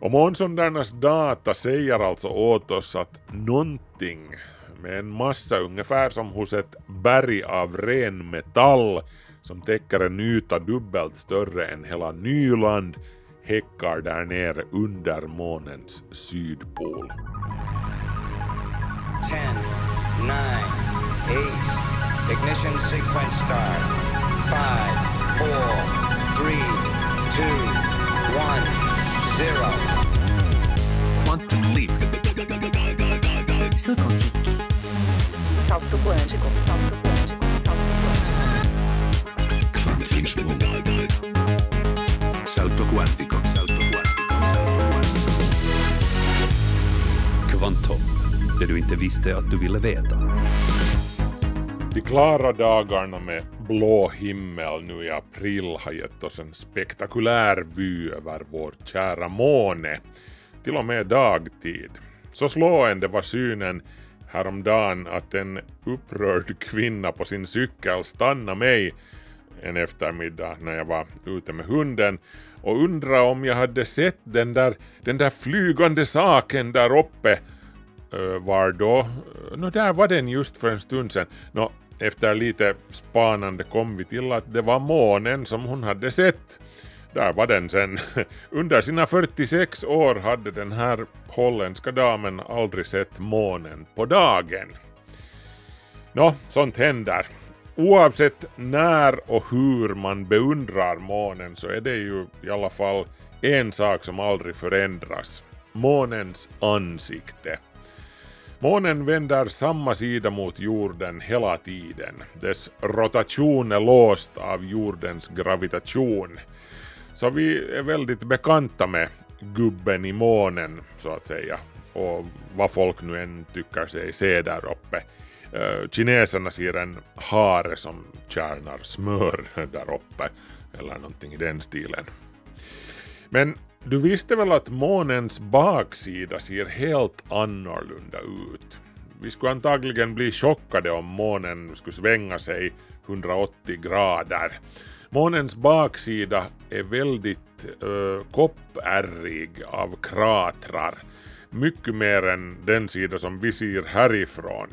Och månsondernas data säger alltså åt oss att någonting med en massa ungefär som hos ett berg av ren metall som täcker en yta dubbelt större än hela Nyland häckar där nere under månens sydpol. 10, 9, 8, ignition sequence start. 5, 4, 3, 2, 1, 0. Quantum leap. Quantique. Salto quântico, salto quântico, salto quântico. Salto quantico. Salto. Salto quantico. Kvantum, det du inte visste att du ville veta. De klara dagarna med blå himmel nu i april har gett oss en spektakulär vy över vår kära måne, till och med dagtid. Så slående var synen häromdagen att en upprörd kvinna på sin cykel stannade mig en eftermiddag när jag var ute med hunden och undrade om jag hade sett den där, den där flygande saken där uppe eh, var då, eh, nå där var den just för en stund sedan. Nå, efter lite spanande kom vi till att det var månen som hon hade sett. Där var den sen. Under sina 46 år hade den här holländska damen aldrig sett månen på dagen. Nå, sånt händer. Oavsett när och hur man beundrar månen så är det ju i alla fall en sak som aldrig förändras. Månens ansikte. Månen vänder samma sida mot jorden hela tiden. Dess rotation är låst av jordens gravitation. Så vi är väldigt bekanta med gubben i månen, så att säga. Och vad folk nu än tycker sig se där uppe. Eh, kineserna ser en hare som kärnar smör där uppe, eller någonting i den stilen. Men du visste väl att månens baksida ser helt annorlunda ut? Vi skulle antagligen bli chockade om månen skulle svänga sig 180 grader. Månens baksida är väldigt uh, koppärrig av kratrar. Mycket mer än den sida som vi ser härifrån.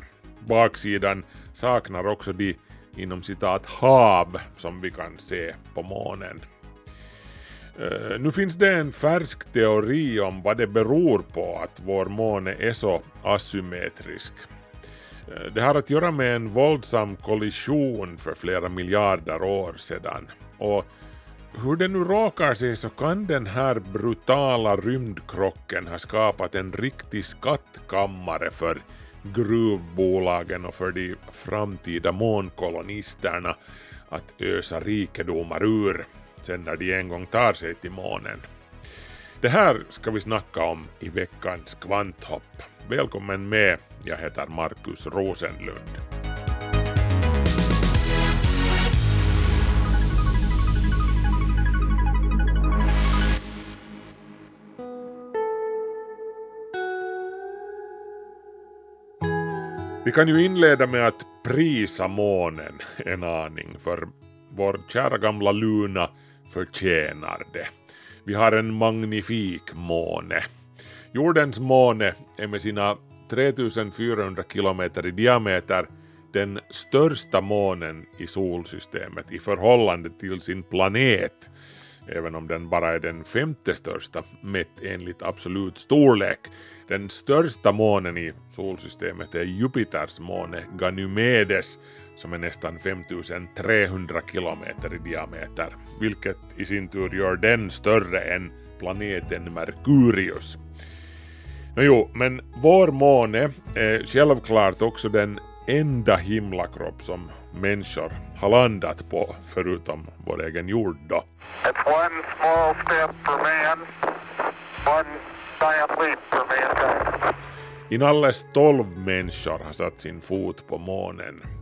Baksidan saknar också de inom citat hav som vi kan se på månen. Eh, nu finns det en färsk teori om vad det beror på att vår måne är så asymmetrisk. Eh, det har att göra med en våldsam kollision för flera miljarder år sedan. Och hur det nu råkar sig så kan den här brutala rymdkrocken ha skapat en riktig skattkammare för gruvbolagen och för de framtida månkolonisterna att ösa rikedomar ur sen när de en gång tar sig till månen. Det här ska vi snacka om i veckans kvanthopp. Välkommen med, jag heter Markus Rosenlund. Vi kan ju inleda med att prisa månen en aning, för vår kära gamla Luna förtjänar det. Vi har en magnifik måne. Jordens måne är med sina 3400 kilometer i diameter den största månen i solsystemet i förhållande till sin planet, även om den bara är den femte största mätt enligt absolut storlek. Den största månen i solsystemet är Jupiters måne Ganymedes som är nästan 5300 kilometer i diameter, vilket i sin tur gör den större än planeten Merkurius. Nåjo, men vår måne är självklart också den enda himlakropp som människor har landat på, förutom vår egen jord då. Inalles tolv människor har satt sin fot på månen.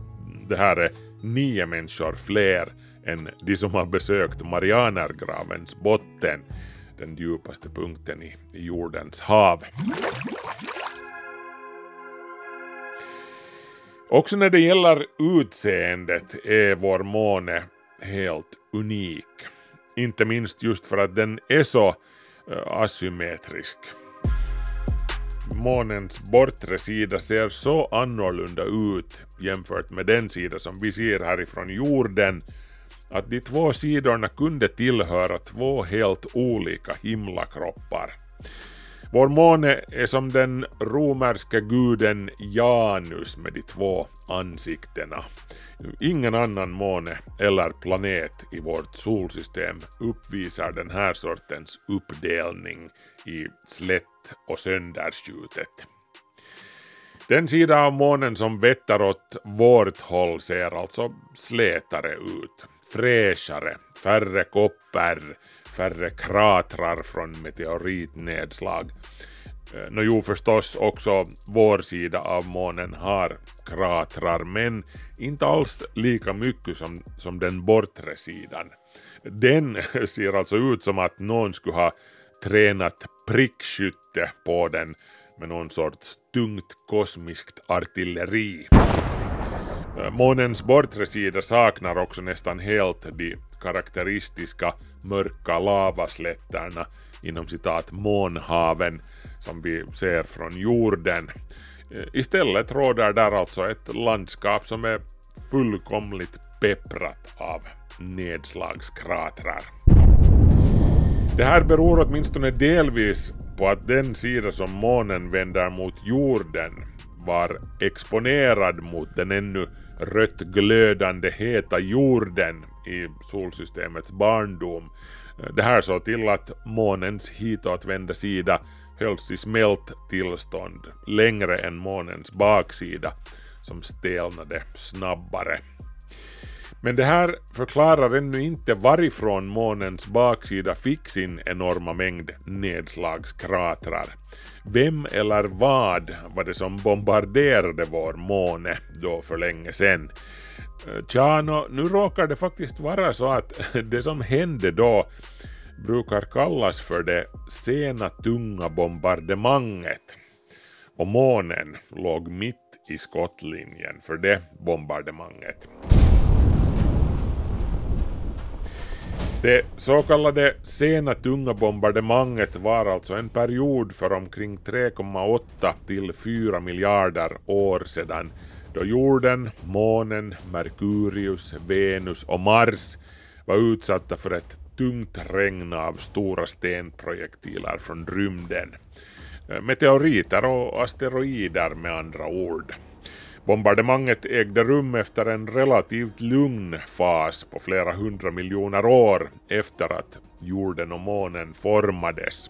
Det här är nio människor fler än de som har besökt Marianergravens botten, den djupaste punkten i jordens hav. Också när det gäller utseendet är vår måne helt unik. Inte minst just för att den är så eh, asymmetrisk. Månens bortre sida ser så annorlunda ut jämfört med den sida som vi ser härifrån jorden att de två sidorna kunde tillhöra två helt olika himlakroppar. Vår måne är som den romerska guden Janus med de två ansiktena. Ingen annan måne eller planet i vårt solsystem uppvisar den här sortens uppdelning i slätt och sönderskjutet. Den sida av månen som vetter åt vårt håll ser alltså slätare ut, fräschare, färre koppar, färre kratrar från meteoritnedslag. Eh, nå jo förstås också vår sida av månen har kratrar men inte alls lika mycket som, som den bortre sidan. Den ser alltså ut som att någon skulle ha tränat prickskytte på den med någon sorts tungt kosmiskt artilleri. Äh, månens bortre sida saknar också nästan helt de karaktäristiska mörka lavaslätterna inom citat månhaven som vi ser från jorden. Äh, istället råder där alltså ett landskap som är fullkomligt pepprat av nedslagskratrar. Det här beror åtminstone delvis på att den sida som månen vänder mot jorden var exponerad mot den ännu rött glödande heta jorden i solsystemets barndom. Det här såg till att månens hitåtvända sida hölls i smält tillstånd längre än månens baksida som stelnade snabbare. Men det här förklarar ännu inte varifrån månens baksida fick sin enorma mängd nedslagskratrar. Vem eller vad var det som bombarderade vår måne då för länge sedan? Eh, Tja, nu råkar det faktiskt vara så att det som hände då brukar kallas för det sena tunga bombardemanget. Och månen låg mitt i skottlinjen för det bombardemanget. Det så kallade sena tunga bombardemanget var alltså en period för omkring 3,8 till 4 miljarder år sedan då jorden, månen, Merkurius, Venus och Mars var utsatta för ett tungt regn av stora stenprojektiler från rymden. Meteoriter och asteroider med andra ord. Bombardemanget ägde rum efter en relativt lugn fas på flera hundra miljoner år efter att jorden och månen formades.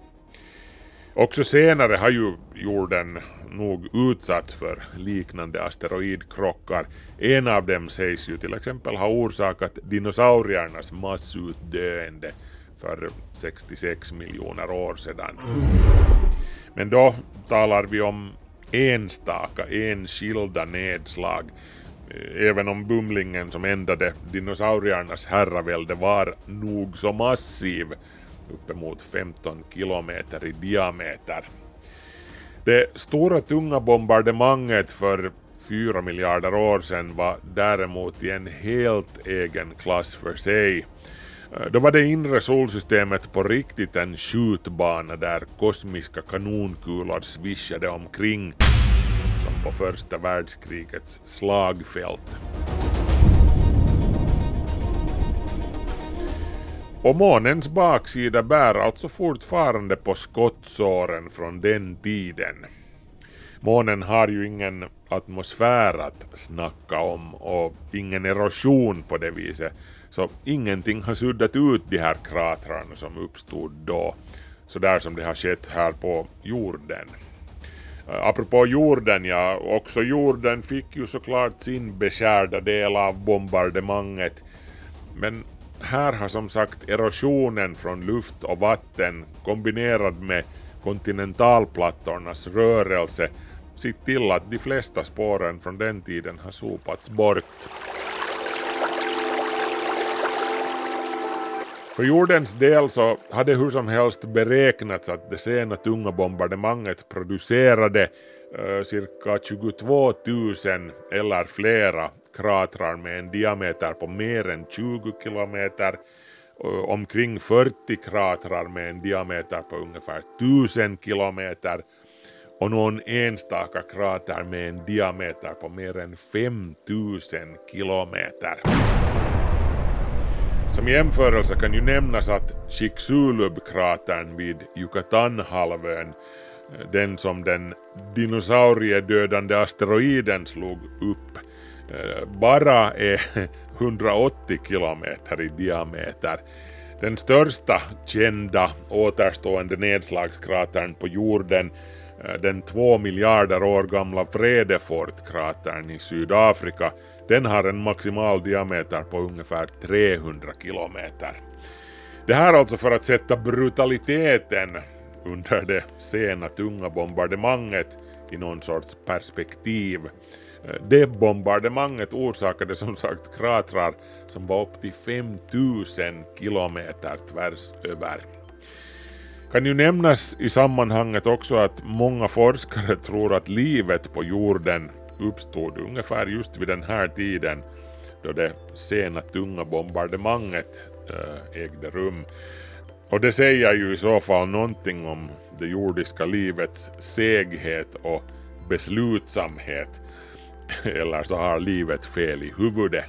Också senare har ju jorden nog utsatts för liknande asteroidkrockar. En av dem sägs ju till exempel ha orsakat dinosauriernas massutdöende för 66 miljoner år sedan. Men då talar vi om enstaka, enskilda nedslag. Även om bumlingen som ändade dinosauriernas herravälde var nog så massiv, uppemot 15 kilometer i diameter. Det stora tunga bombardemanget för 4 miljarder år sedan var däremot i en helt egen klass för sig. Då var det inre solsystemet på riktigt en skjutbana där kosmiska kanonkulor svischade omkring på första världskrigets slagfält. Och månens baksida bär alltså fortfarande på skottsåren från den tiden. Månen har ju ingen atmosfär att snacka om och ingen erosion på det viset. Så ingenting har suddat ut de här kratrarna som uppstod då, så där som det har skett här på jorden. Apropå jorden, ja, också jorden fick ju såklart sin beskärda del av bombardemanget. Men här har som sagt erosionen från luft och vatten kombinerad med kontinentalplattornas rörelse sett till att de flesta spåren från den tiden har sopats bort. För jordens del så hade hur som helst beräknats att det sena tunga bombardemanget producerade eh, cirka 22 000 eller flera kratrar med en diameter på mer än 20 kilometer eh, omkring 40 kratrar med en diameter på ungefär 1000 kilometer och någon enstaka krater med en diameter på mer än 5000 kilometer. Som jämförelse kan ju nämnas att Chicxulub-kratern vid Yucatanhalvön, den som den dinosauriedödande asteroiden slog upp, eh, bara är 180 kilometer i diameter. Den största kända återstående nedslagskratern på jorden, eh, den två miljarder år gamla Vredefort-kratern i Sydafrika, den har en maximal diameter på ungefär 300 kilometer. Det här alltså för att sätta brutaliteten under det sena tunga bombardemanget i någon sorts perspektiv. Det bombardemanget orsakade som sagt kratrar som var upp till 5000 kilometer tvärs över. Kan ju nämnas i sammanhanget också att många forskare tror att livet på jorden uppstod ungefär just vid den här tiden då det sena tunga bombardemanget äh, ägde rum. Och det säger ju i så fall någonting om det jordiska livets seghet och beslutsamhet. Eller så har livet fel i huvudet.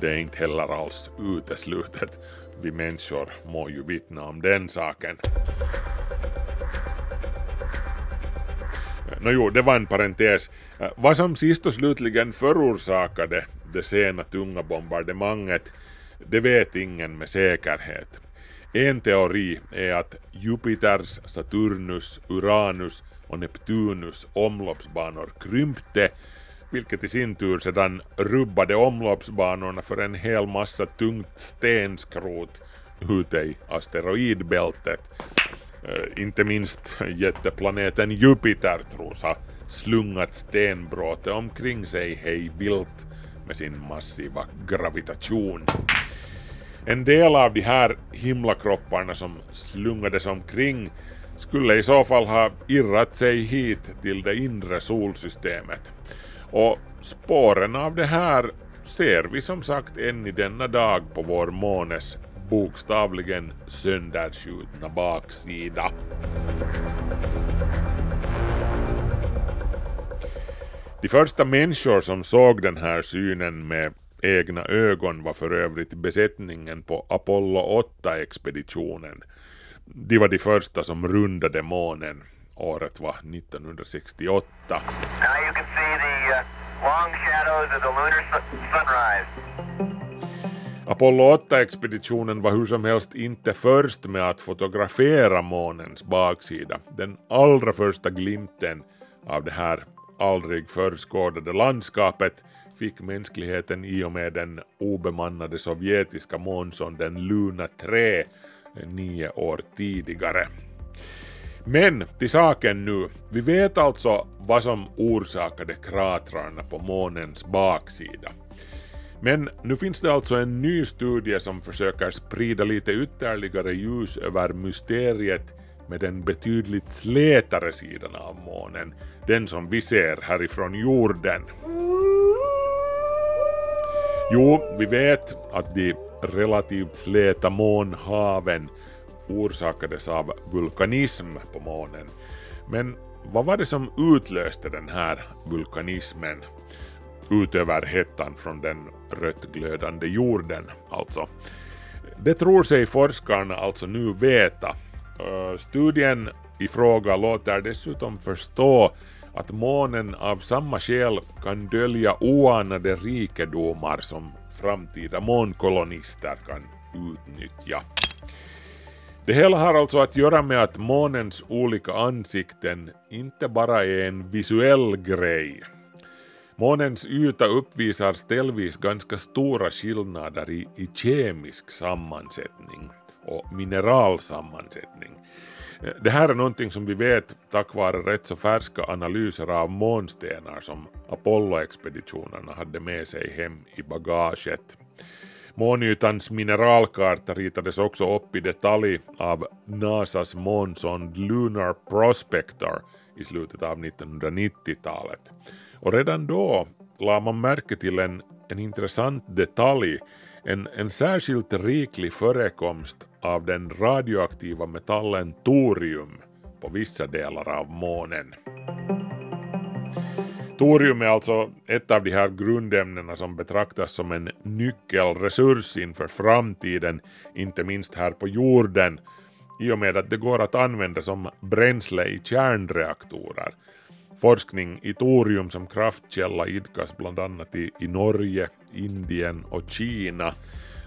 Det är inte heller alls uteslutet. Vi människor må ju vittna om den saken. No jo, det var en parentes. Äh, vad som sist och slutligen förorsakade det sena tunga bombardemanget, det vet ingen med säkerhet. En teori är att Jupiters, Saturnus, Uranus och Neptunus omloppsbanor krympte, vilket i sin tur sedan rubbade omloppsbanorna för en hel massa tungt stenskrot ute i asteroidbältet. Eh, inte minst jätteplaneten Jupiter tros ha slungat stenbråte omkring sig hej vilt med sin massiva gravitation. En del av de här himlakropparna som slungades omkring skulle i så fall ha irrat sig hit till det inre solsystemet. Och spåren av det här ser vi som sagt än i denna dag på vår månes bokstavligen sönderskjutna baksida. De första människor som såg den här synen med egna ögon var för övrigt besättningen på Apollo 8-expeditionen. De var de första som rundade månen. Året var 1968. Now you can see the uh, long shadows of the lunar sunrise. Apollo 8-expeditionen var hur som helst inte först med att fotografera månens baksida. Den allra första glimten av det här aldrig förskådade landskapet fick mänskligheten i och med den obemannade sovjetiska månsonden Luna 3 eh, nio år tidigare. Men till saken nu. Vi vet alltså vad som orsakade kratrarna på månens baksida. Men nu finns det alltså en ny studie som försöker sprida lite ytterligare ljus över mysteriet med den betydligt slätare sidan av månen, den som vi ser härifrån jorden. Jo, vi vet att de relativt släta månhaven orsakades av vulkanism på månen. Men vad var det som utlöste den här vulkanismen? Utöver hettan från den röttglödande jorden alltså. Det tror sig forskarna alltså nu veta. Eh, studien i fråga låter dessutom förstå att månen av samma skäl kan dölja oanade rikedomar som framtida månkolonister kan utnyttja. Det hela har alltså att göra med att månens olika ansikten inte bara är en visuell grej. Månens yta uppvisar ställvis ganska stora skillnader i, i kemisk sammansättning och mineralsammansättning. Eh, det här är någonting som vi vet tack vare rätt så färska analyser av månstenar som Apollo-expeditionerna hade med sig hem i bagaget. Månytans mineralkarta ritades också upp i detalj av NASAs månsond Lunar Prospector i slutet av 1990-talet. Och redan då la man märke till en, en intressant detalj, en, en särskilt riklig förekomst av den radioaktiva metallen torium på vissa delar av månen. Torium är alltså ett av de här grundämnena som betraktas som en nyckelresurs inför framtiden, inte minst här på jorden, i och med att det går att använda som bränsle i kärnreaktorer. Forskning i torium som kraftkälla idkas bland annat i, i Norge, Indien och Kina.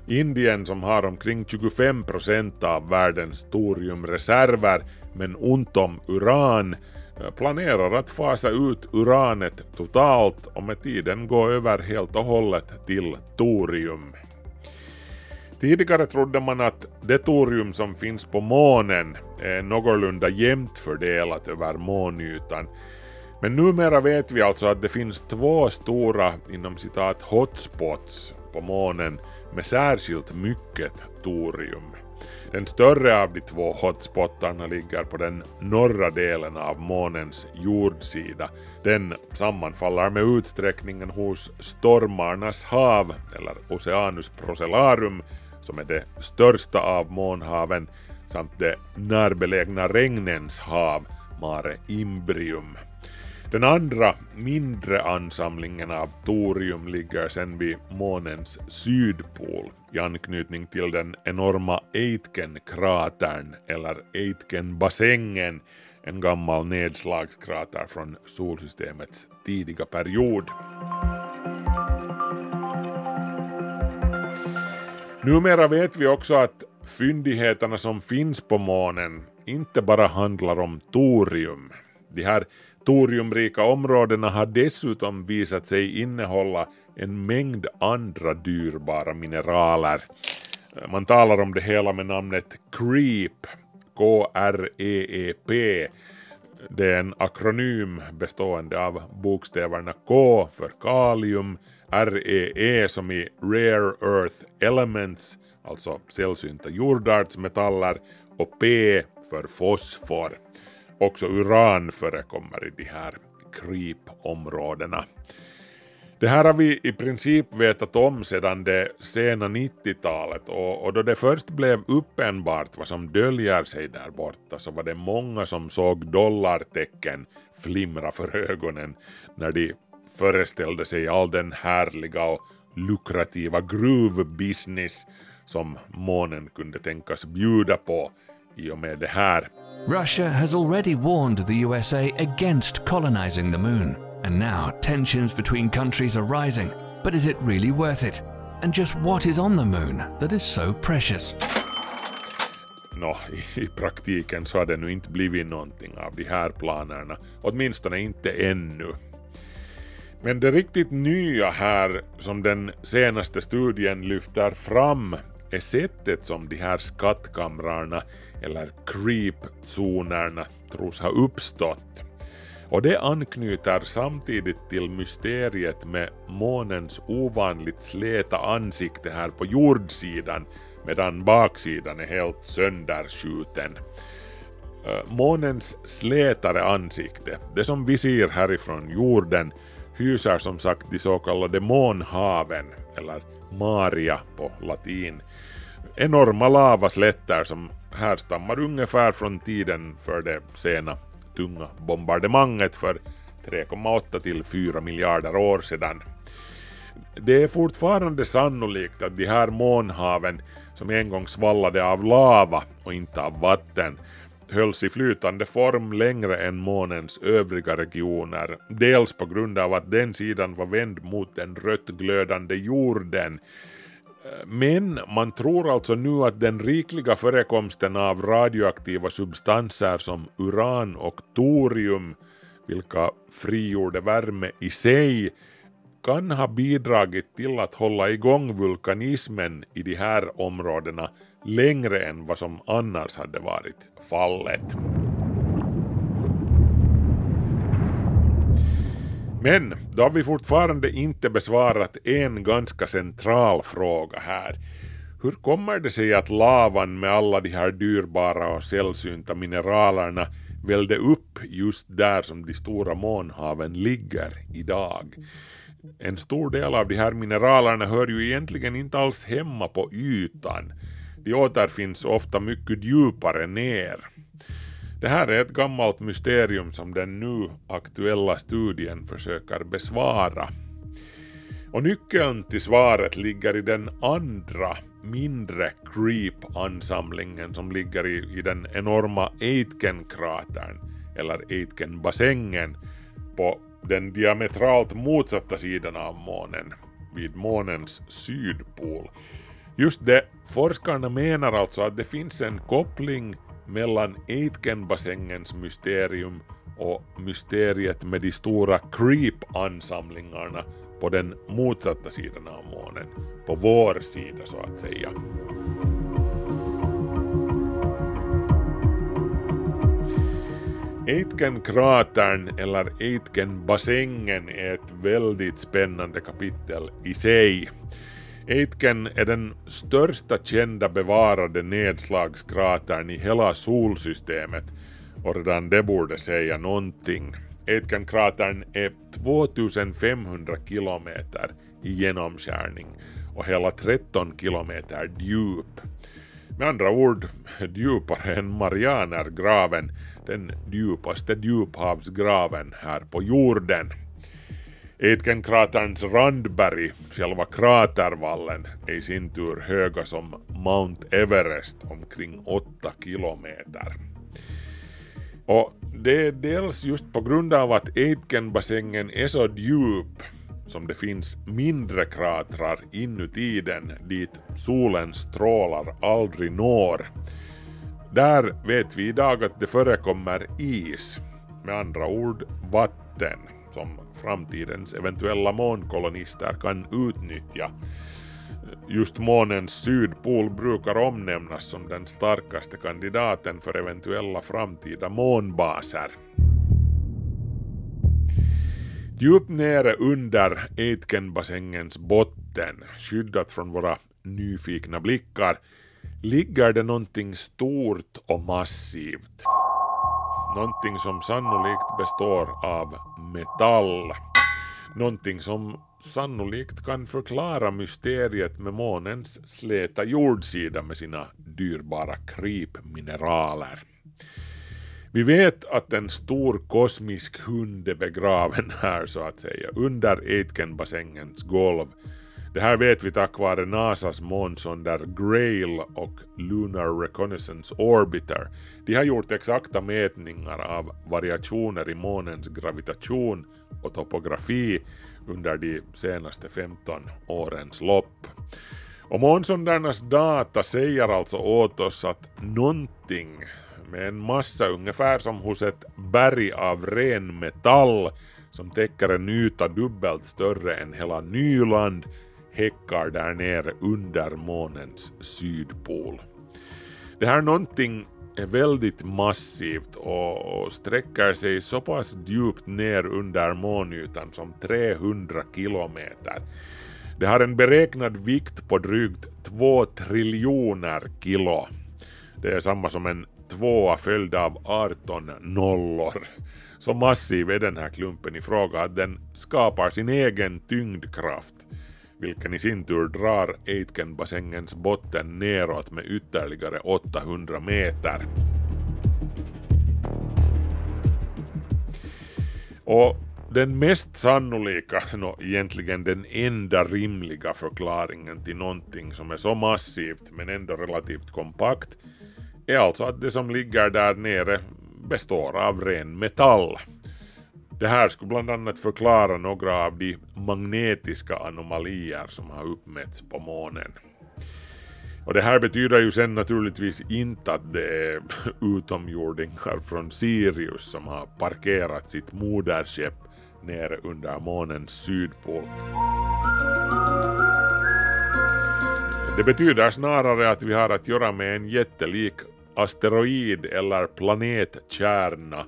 Indien som har omkring 25 procent av världens toriumreserver men ont om uran eh, planerar att fasa ut uranet totalt och med tiden gå över helt och hållet till torium. Tidigare trodde man att det torium som finns på månen är någorlunda jämnt fördelat över månytan. Men numera vet vi alltså att det finns två stora inom citat hotspots på månen med särskilt mycket torium. Den större av de två hotspottarna ligger på den norra delen av månens jordsida. Den sammanfaller med utsträckningen hos Stormarnas hav, eller Oceanus procellarum, som är det största av månhaven, samt det närbelägna regnens hav, Mare Imbrium. Den andra, mindre ansamlingen av torium ligger sen vid månens sydpol i anknytning till den enorma Aitken-kratern eller Aitken-bassängen, en gammal nedslagskrater från solsystemets tidiga period. Numera vet vi också att fyndigheterna som finns på månen inte bara handlar om torium. De här toriumrika områdena har dessutom visat sig innehålla en mängd andra dyrbara mineraler. Man talar om det hela med namnet CREEP, K-R-E-E-P. Det är en akronym bestående av bokstäverna K för kalium, REE som i Rare Earth Elements, alltså sällsynta jordartsmetaller, och P för fosfor. Också uran förekommer i de här krypområdena. Det här har vi i princip vetat om sedan det sena 90-talet och, och då det först blev uppenbart vad som döljer sig där borta så var det många som såg dollartecken flimra för ögonen när de föreställde sig all den härliga och lukrativa gruvbusiness som månen kunde tänkas bjuda på i och med det här. Russia has already warned the USA against colonizing the moon, and now tensions between countries are rising. But is it really worth it? And just what is on the moon that is so precious? Nå, i, i praktiken så har det nu inte blivit någonting av de här planerna, åtminstone inte ännu. Men det riktigt nya här som den senaste studien lyfter fram är sättet som de här skattkamrarna eller creep-zonerna tros ha uppstått. Och det anknyter samtidigt till mysteriet med månens ovanligt släta ansikte här på jordsidan medan baksidan är helt sönderskjuten. Månens slätare ansikte, det som vi ser härifrån jorden, hyser som sagt de så kallade månhaven, eller Maria på latin. Enorma lavaslätter som härstammar ungefär från tiden för det sena tunga bombardemanget för 3,8 till 4 miljarder år sedan. Det är fortfarande sannolikt att de här månhaven som en gång svallade av lava och inte av vatten hölls i flytande form längre än månens övriga regioner, dels på grund av att den sidan var vänd mot den röttglödande jorden. Men man tror alltså nu att den rikliga förekomsten av radioaktiva substanser som uran och torium, vilka frigjorde värme i sig, kan ha bidragit till att hålla igång vulkanismen i de här områdena längre än vad som annars hade varit fallet. Men då har vi fortfarande inte besvarat en ganska central fråga här. Hur kommer det sig att lavan med alla de här dyrbara och sällsynta mineralerna välde upp just där som de stora månhaven ligger idag? En stor del av de här mineralerna hör ju egentligen inte alls hemma på ytan. De återfinns ofta mycket djupare ner. Det här är ett gammalt mysterium som den nu aktuella studien försöker besvara. Och nyckeln till svaret ligger i den andra, mindre creep-ansamlingen som ligger i, i den enorma Aitken-kratern, eller Aitken-bassängen, på den diametralt motsatta sidan av månen, vid månens sydpol. Just det, forskarna menar alltså att det finns en koppling mellan Aitkenbassängens mysterium och mysteriet med de stora creep-ansamlingarna på den motsatta sidan av månen, på vår sida så att säga. Aitken-kratern eller Aitken-bassängen är ett väldigt spännande kapitel i sig. Aitken är den största kända bevarade nedslagskratern i hela solsystemet och redan det borde säga någonting. Aitken-kratern är 2500 kilometer i genomskärning och hela 13 kilometer djup. Med andra ord djupare än Marianergraven, den djupaste djuphavsgraven här på jorden. Aitkenkraterns randberg, själva kratervallen, är i sin tur höga som Mount Everest, omkring 8 kilometer. Och det är dels just på grund av att Aitkenbassängen är så djup som det finns mindre kratrar inuti den dit solens strålar aldrig når. Där vet vi idag att det förekommer is, med andra ord vatten, som framtidens eventuella månkolonister kan utnyttja. Just månens sydpol brukar omnämnas som den starkaste kandidaten för eventuella framtida månbaser. Djupt nere under Aitkenbassängens botten, skyddat från våra nyfikna blickar, ligger det någonting stort och massivt. Någonting som sannolikt består av metall. Någonting som sannolikt kan förklara mysteriet med månens släta jordsida med sina dyrbara krypmineraler. Vi vet att en stor kosmisk hund är begraven här så att säga, under Aitkenbassängens golv. Det här vet vi tack vare NASAs månsonder Grail och Lunar Reconnaissance Orbiter. De har gjort exakta mätningar av variationer i månens gravitation och topografi under de senaste 15 årens lopp. Och månsondernas data säger alltså åt oss att någonting med en massa ungefär som hos ett berg av ren metall som täcker en yta dubbelt större än hela Nyland häckar där nere under månens sydpol. Det här någonting är väldigt massivt och sträcker sig så pass djupt ner under månytan som 300 kilometer. Det har en beräknad vikt på drygt 2 triljoner kilo. Det är samma som en tvåa följd av 18 nollor. Så massiv är den här klumpen i fråga att den skapar sin egen tyngdkraft, vilken i sin tur drar Aitkenbassängens botten neråt med ytterligare 800 meter. Och den mest sannolika, no, egentligen den enda rimliga förklaringen till någonting som är så massivt men ändå relativt kompakt är alltså att det som ligger där nere består av ren metall. Det här skulle bland annat förklara några av de magnetiska anomalier som har uppmätts på månen. Och det här betyder ju sen naturligtvis inte att det är utomjordingar från Sirius som har parkerat sitt moderskepp nere under månens sydpol. Det betyder snarare att vi har att göra med en jättelik asteroid eller planetkärna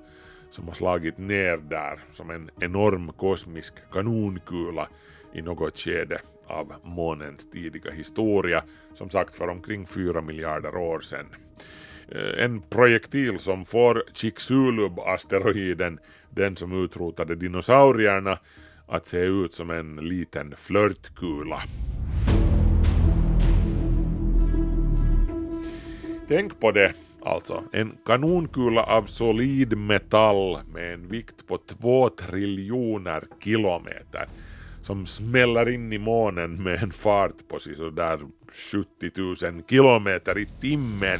som har slagit ner där som en enorm kosmisk kanonkula i något skede av månens tidiga historia, som sagt för omkring 4 miljarder år sedan. Eh, en projektil som får Chicxulub-asteroiden, den som utrotade dinosaurierna, att se ut som en liten flörtkula. Tänk på det, alltså. En kanonkula av solid metall med en vikt på två triljoner kilometer som smäller in i månen med en fart på sådär 70 000 kilometer i timmen.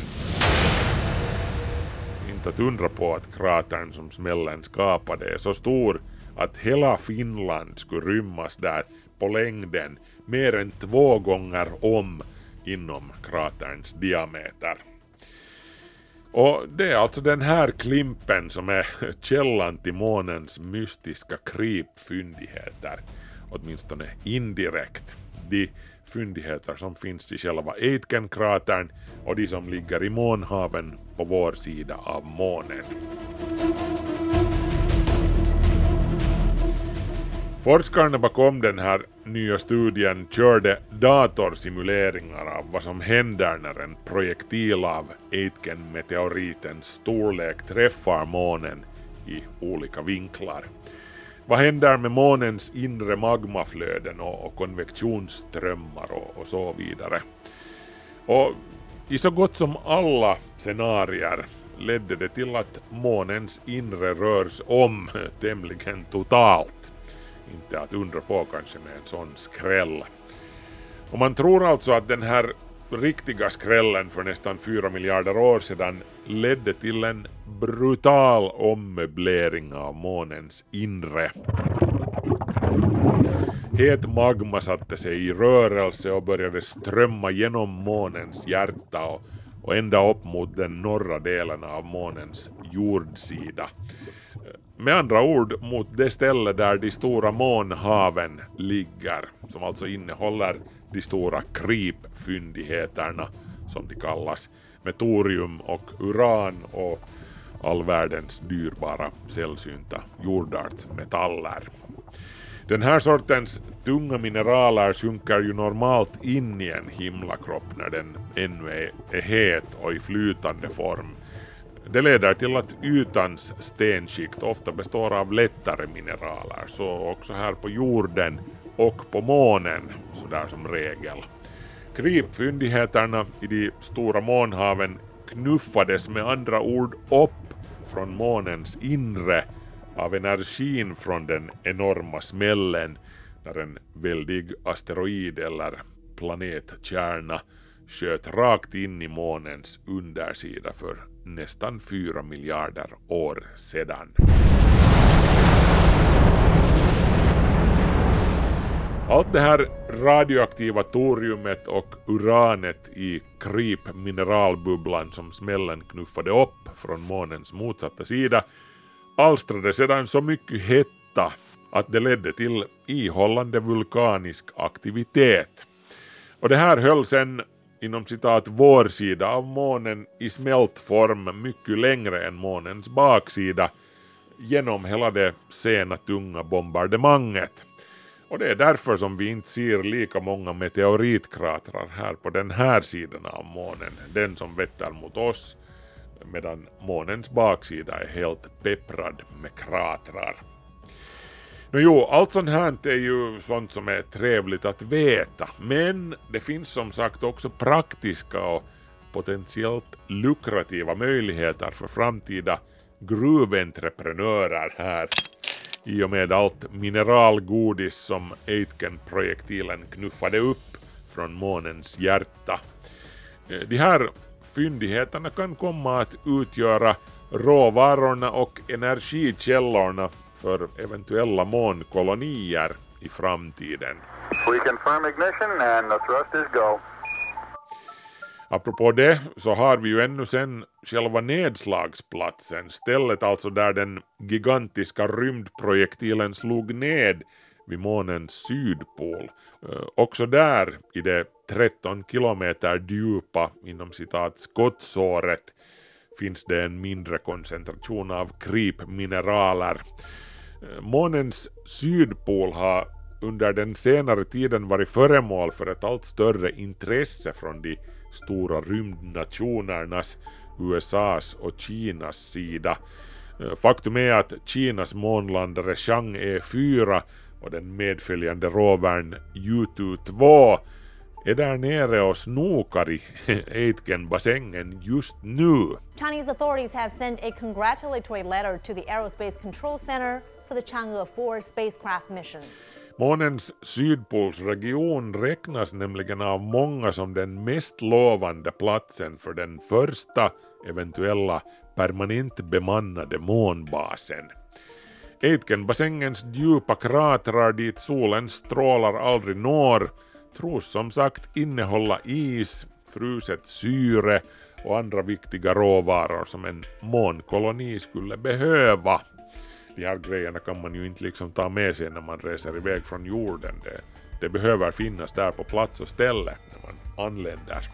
Inte att undra på att kratern som smällen skapade är så stor att hela Finland skulle rymmas där på längden mer än två gånger om inom kraterns diameter. Och det är alltså den här klimpen som är källan till månens mystiska krypfyndigheter, åtminstone indirekt. De fyndigheter som finns i själva Aitkenkratern och de som ligger i månhaven på vår sida av månen. Forskarna bakom den här nya studien körde datorsimuleringar av vad som händer när en projektil av Aitken-meteoritens storlek träffar månen i olika vinklar. Vad händer med månens inre magmaflöden och, och konvektionsströmmar och, och så vidare? Och i så gott som alla scenarier ledde det till att månens inre rörs om tämligen totalt. Inte att undra på kanske med en sån skräll. Och man tror alltså att den här riktiga skrällen för nästan fyra miljarder år sedan ledde till en brutal ommöblering av månens inre. Het magma satte sig i rörelse och började strömma genom månens hjärta och, och ända upp mot den norra delen av månens jordsida. Med andra ord mot det ställe där de stora månhaven ligger, som alltså innehåller de stora krypfyndigheterna, som de kallas, med torium och uran och all världens dyrbara sällsynta jordartsmetaller. Den här sortens tunga mineraler sjunker ju normalt in i en himlakropp när den ännu är, är het och i flytande form. Det leder till att ytans stenskikt ofta består av lättare mineraler, så också här på jorden och på månen, sådär som regel. Krypfyndigheterna i de stora månhaven knuffades med andra ord upp från månens inre av energin från den enorma smällen när en väldig asteroid eller planetkärna sköt rakt in i månens undersida för nästan fyra miljarder år sedan. Allt det här radioaktiva toriumet och uranet i krypmineralbubblan som smällen knuffade upp från månens motsatta sida alstrade sedan så mycket hetta att det ledde till ihållande vulkanisk aktivitet. Och det här höll sedan inom citat vår sida av månen i smältform mycket längre än månens baksida genom hela det sena tunga bombardemanget. Och det är därför som vi inte ser lika många meteoritkratrar här på den här sidan av månen, den som vetter mot oss, medan månens baksida är helt pepprad med kratrar. Nå jo, allt sånt här är ju sånt som är trevligt att veta, men det finns som sagt också praktiska och potentiellt lukrativa möjligheter för framtida gruventreprenörer här i och med allt mineralgodis som Aitken-projektilen knuffade upp från månens hjärta. Eh, de här fyndigheterna kan komma att utgöra råvarorna och energikällorna för eventuella månkolonier i framtiden. We confirm ignition and the thrust is go. Apropå det så har vi ju ännu sen själva nedslagsplatsen, stället alltså där den gigantiska rymdprojektilen slog ned vid månens sydpol. Eh, också där i det 13 kilometer djupa inom citat skottsåret finns det en mindre koncentration av krypmineraler. Månens sydpol har under den senare tiden varit föremål för ett allt större intresse från de stora rymdnationernas, USAs och Kinas sida. Eh, faktum är att Kinas månlandare Chang'e 4 och den medföljande rovern U22 är där nere och snokar i Aitken-bassängen just nu. Chinese authorities have sent a congratulatory letter to the Aerospace Control Center for the Chang'e 4 spacecraft mission. Månens sydpolsregion räknas nämligen av många som den mest lovande platsen för den första eventuella permanent bemannade månbasen. Aitkenbassängens djupa kratrar dit solens strålar aldrig når tros som sagt innehålla is, fruset syre och andra viktiga råvaror som en månkoloni skulle behöva. De här grejerna kan man ju inte liksom ta med sig när man reser iväg från jorden. Det, det behöver finnas där på plats och ställe när man anländer.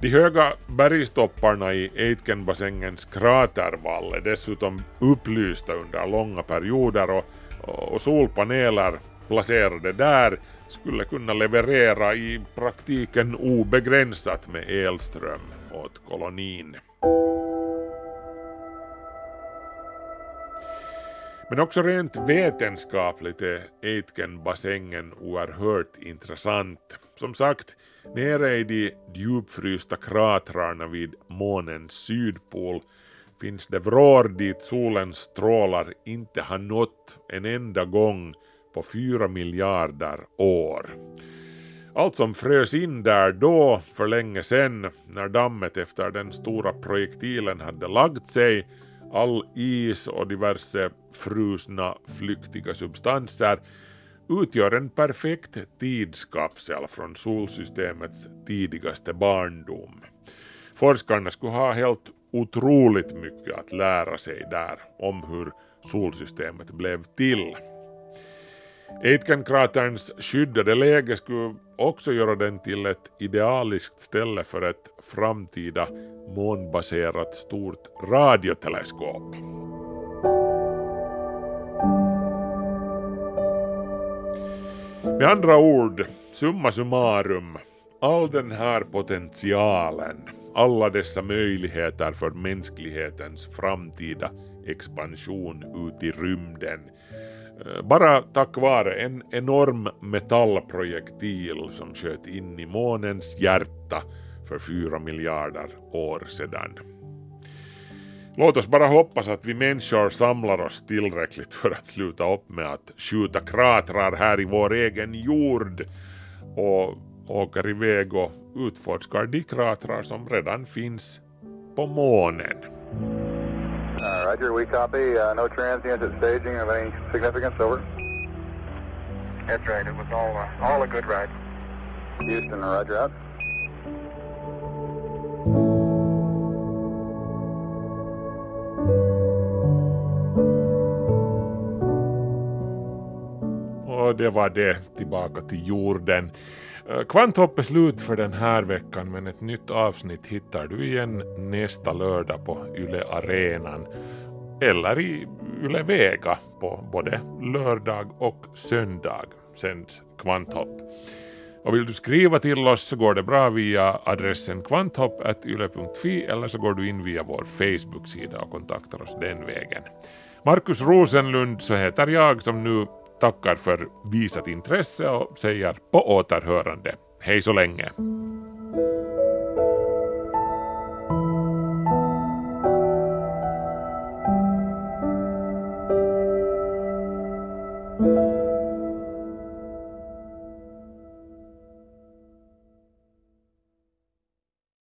De höga bergstopparna i Aitkenbassängens kratervall är dessutom upplysta under långa perioder och, och solpaneler placerade där skulle kunna leverera i praktiken obegränsat med elström åt kolonin. Men också rent vetenskapligt är Aitkenbassängen oerhört intressant. Som sagt, nere i de djupfrysta kratrarna vid månens sydpol finns det vrår dit solens strålar inte har nått en enda gång på fyra miljarder år. Allt som frös in där då för länge sedan när dammet efter den stora projektilen hade lagt sig, all is och diverse frusna flyktiga substanser utgör en perfekt tidskapsel från solsystemets tidigaste barndom. Forskarna skulle ha helt otroligt mycket att lära sig där om hur solsystemet blev till. Aitkenkraterns skyddade läge skulle också göra den till ett idealiskt ställe för ett framtida månbaserat stort radioteleskop. Med andra ord, summa summarum, all den här potentialen, alla dessa möjligheter för mänsklighetens framtida expansion ut i rymden Eh, bara tack vare en enorm metallprojektil som sköt in i månens hjärta för fyra miljarder år sedan. Låt oss bara hoppas att vi människor samlar oss tillräckligt för att sluta upp med att skjuta kratrar här i vår egen jord och åker iväg och utforskar de kratrar som redan finns på månen. Uh, Roger, we copy. Uh, no transients at staging of any significance. Over. That's right. It was all uh, all a good ride. Houston, Roger out. Och det var det, tillbaka till jorden. Eh, Kvanthopp är slut för den här veckan men ett nytt avsnitt hittar du igen nästa lördag på Yle Arenan eller i Yle Vega på både lördag och söndag sänds Kvanthopp. Och vill du skriva till oss så går det bra via adressen kvanthopp.yle.fi eller så går du in via vår Facebook-sida och kontaktar oss den vägen. Markus Rosenlund så heter jag som nu tackar för visat intresse och säger på återhörande. Hej så länge!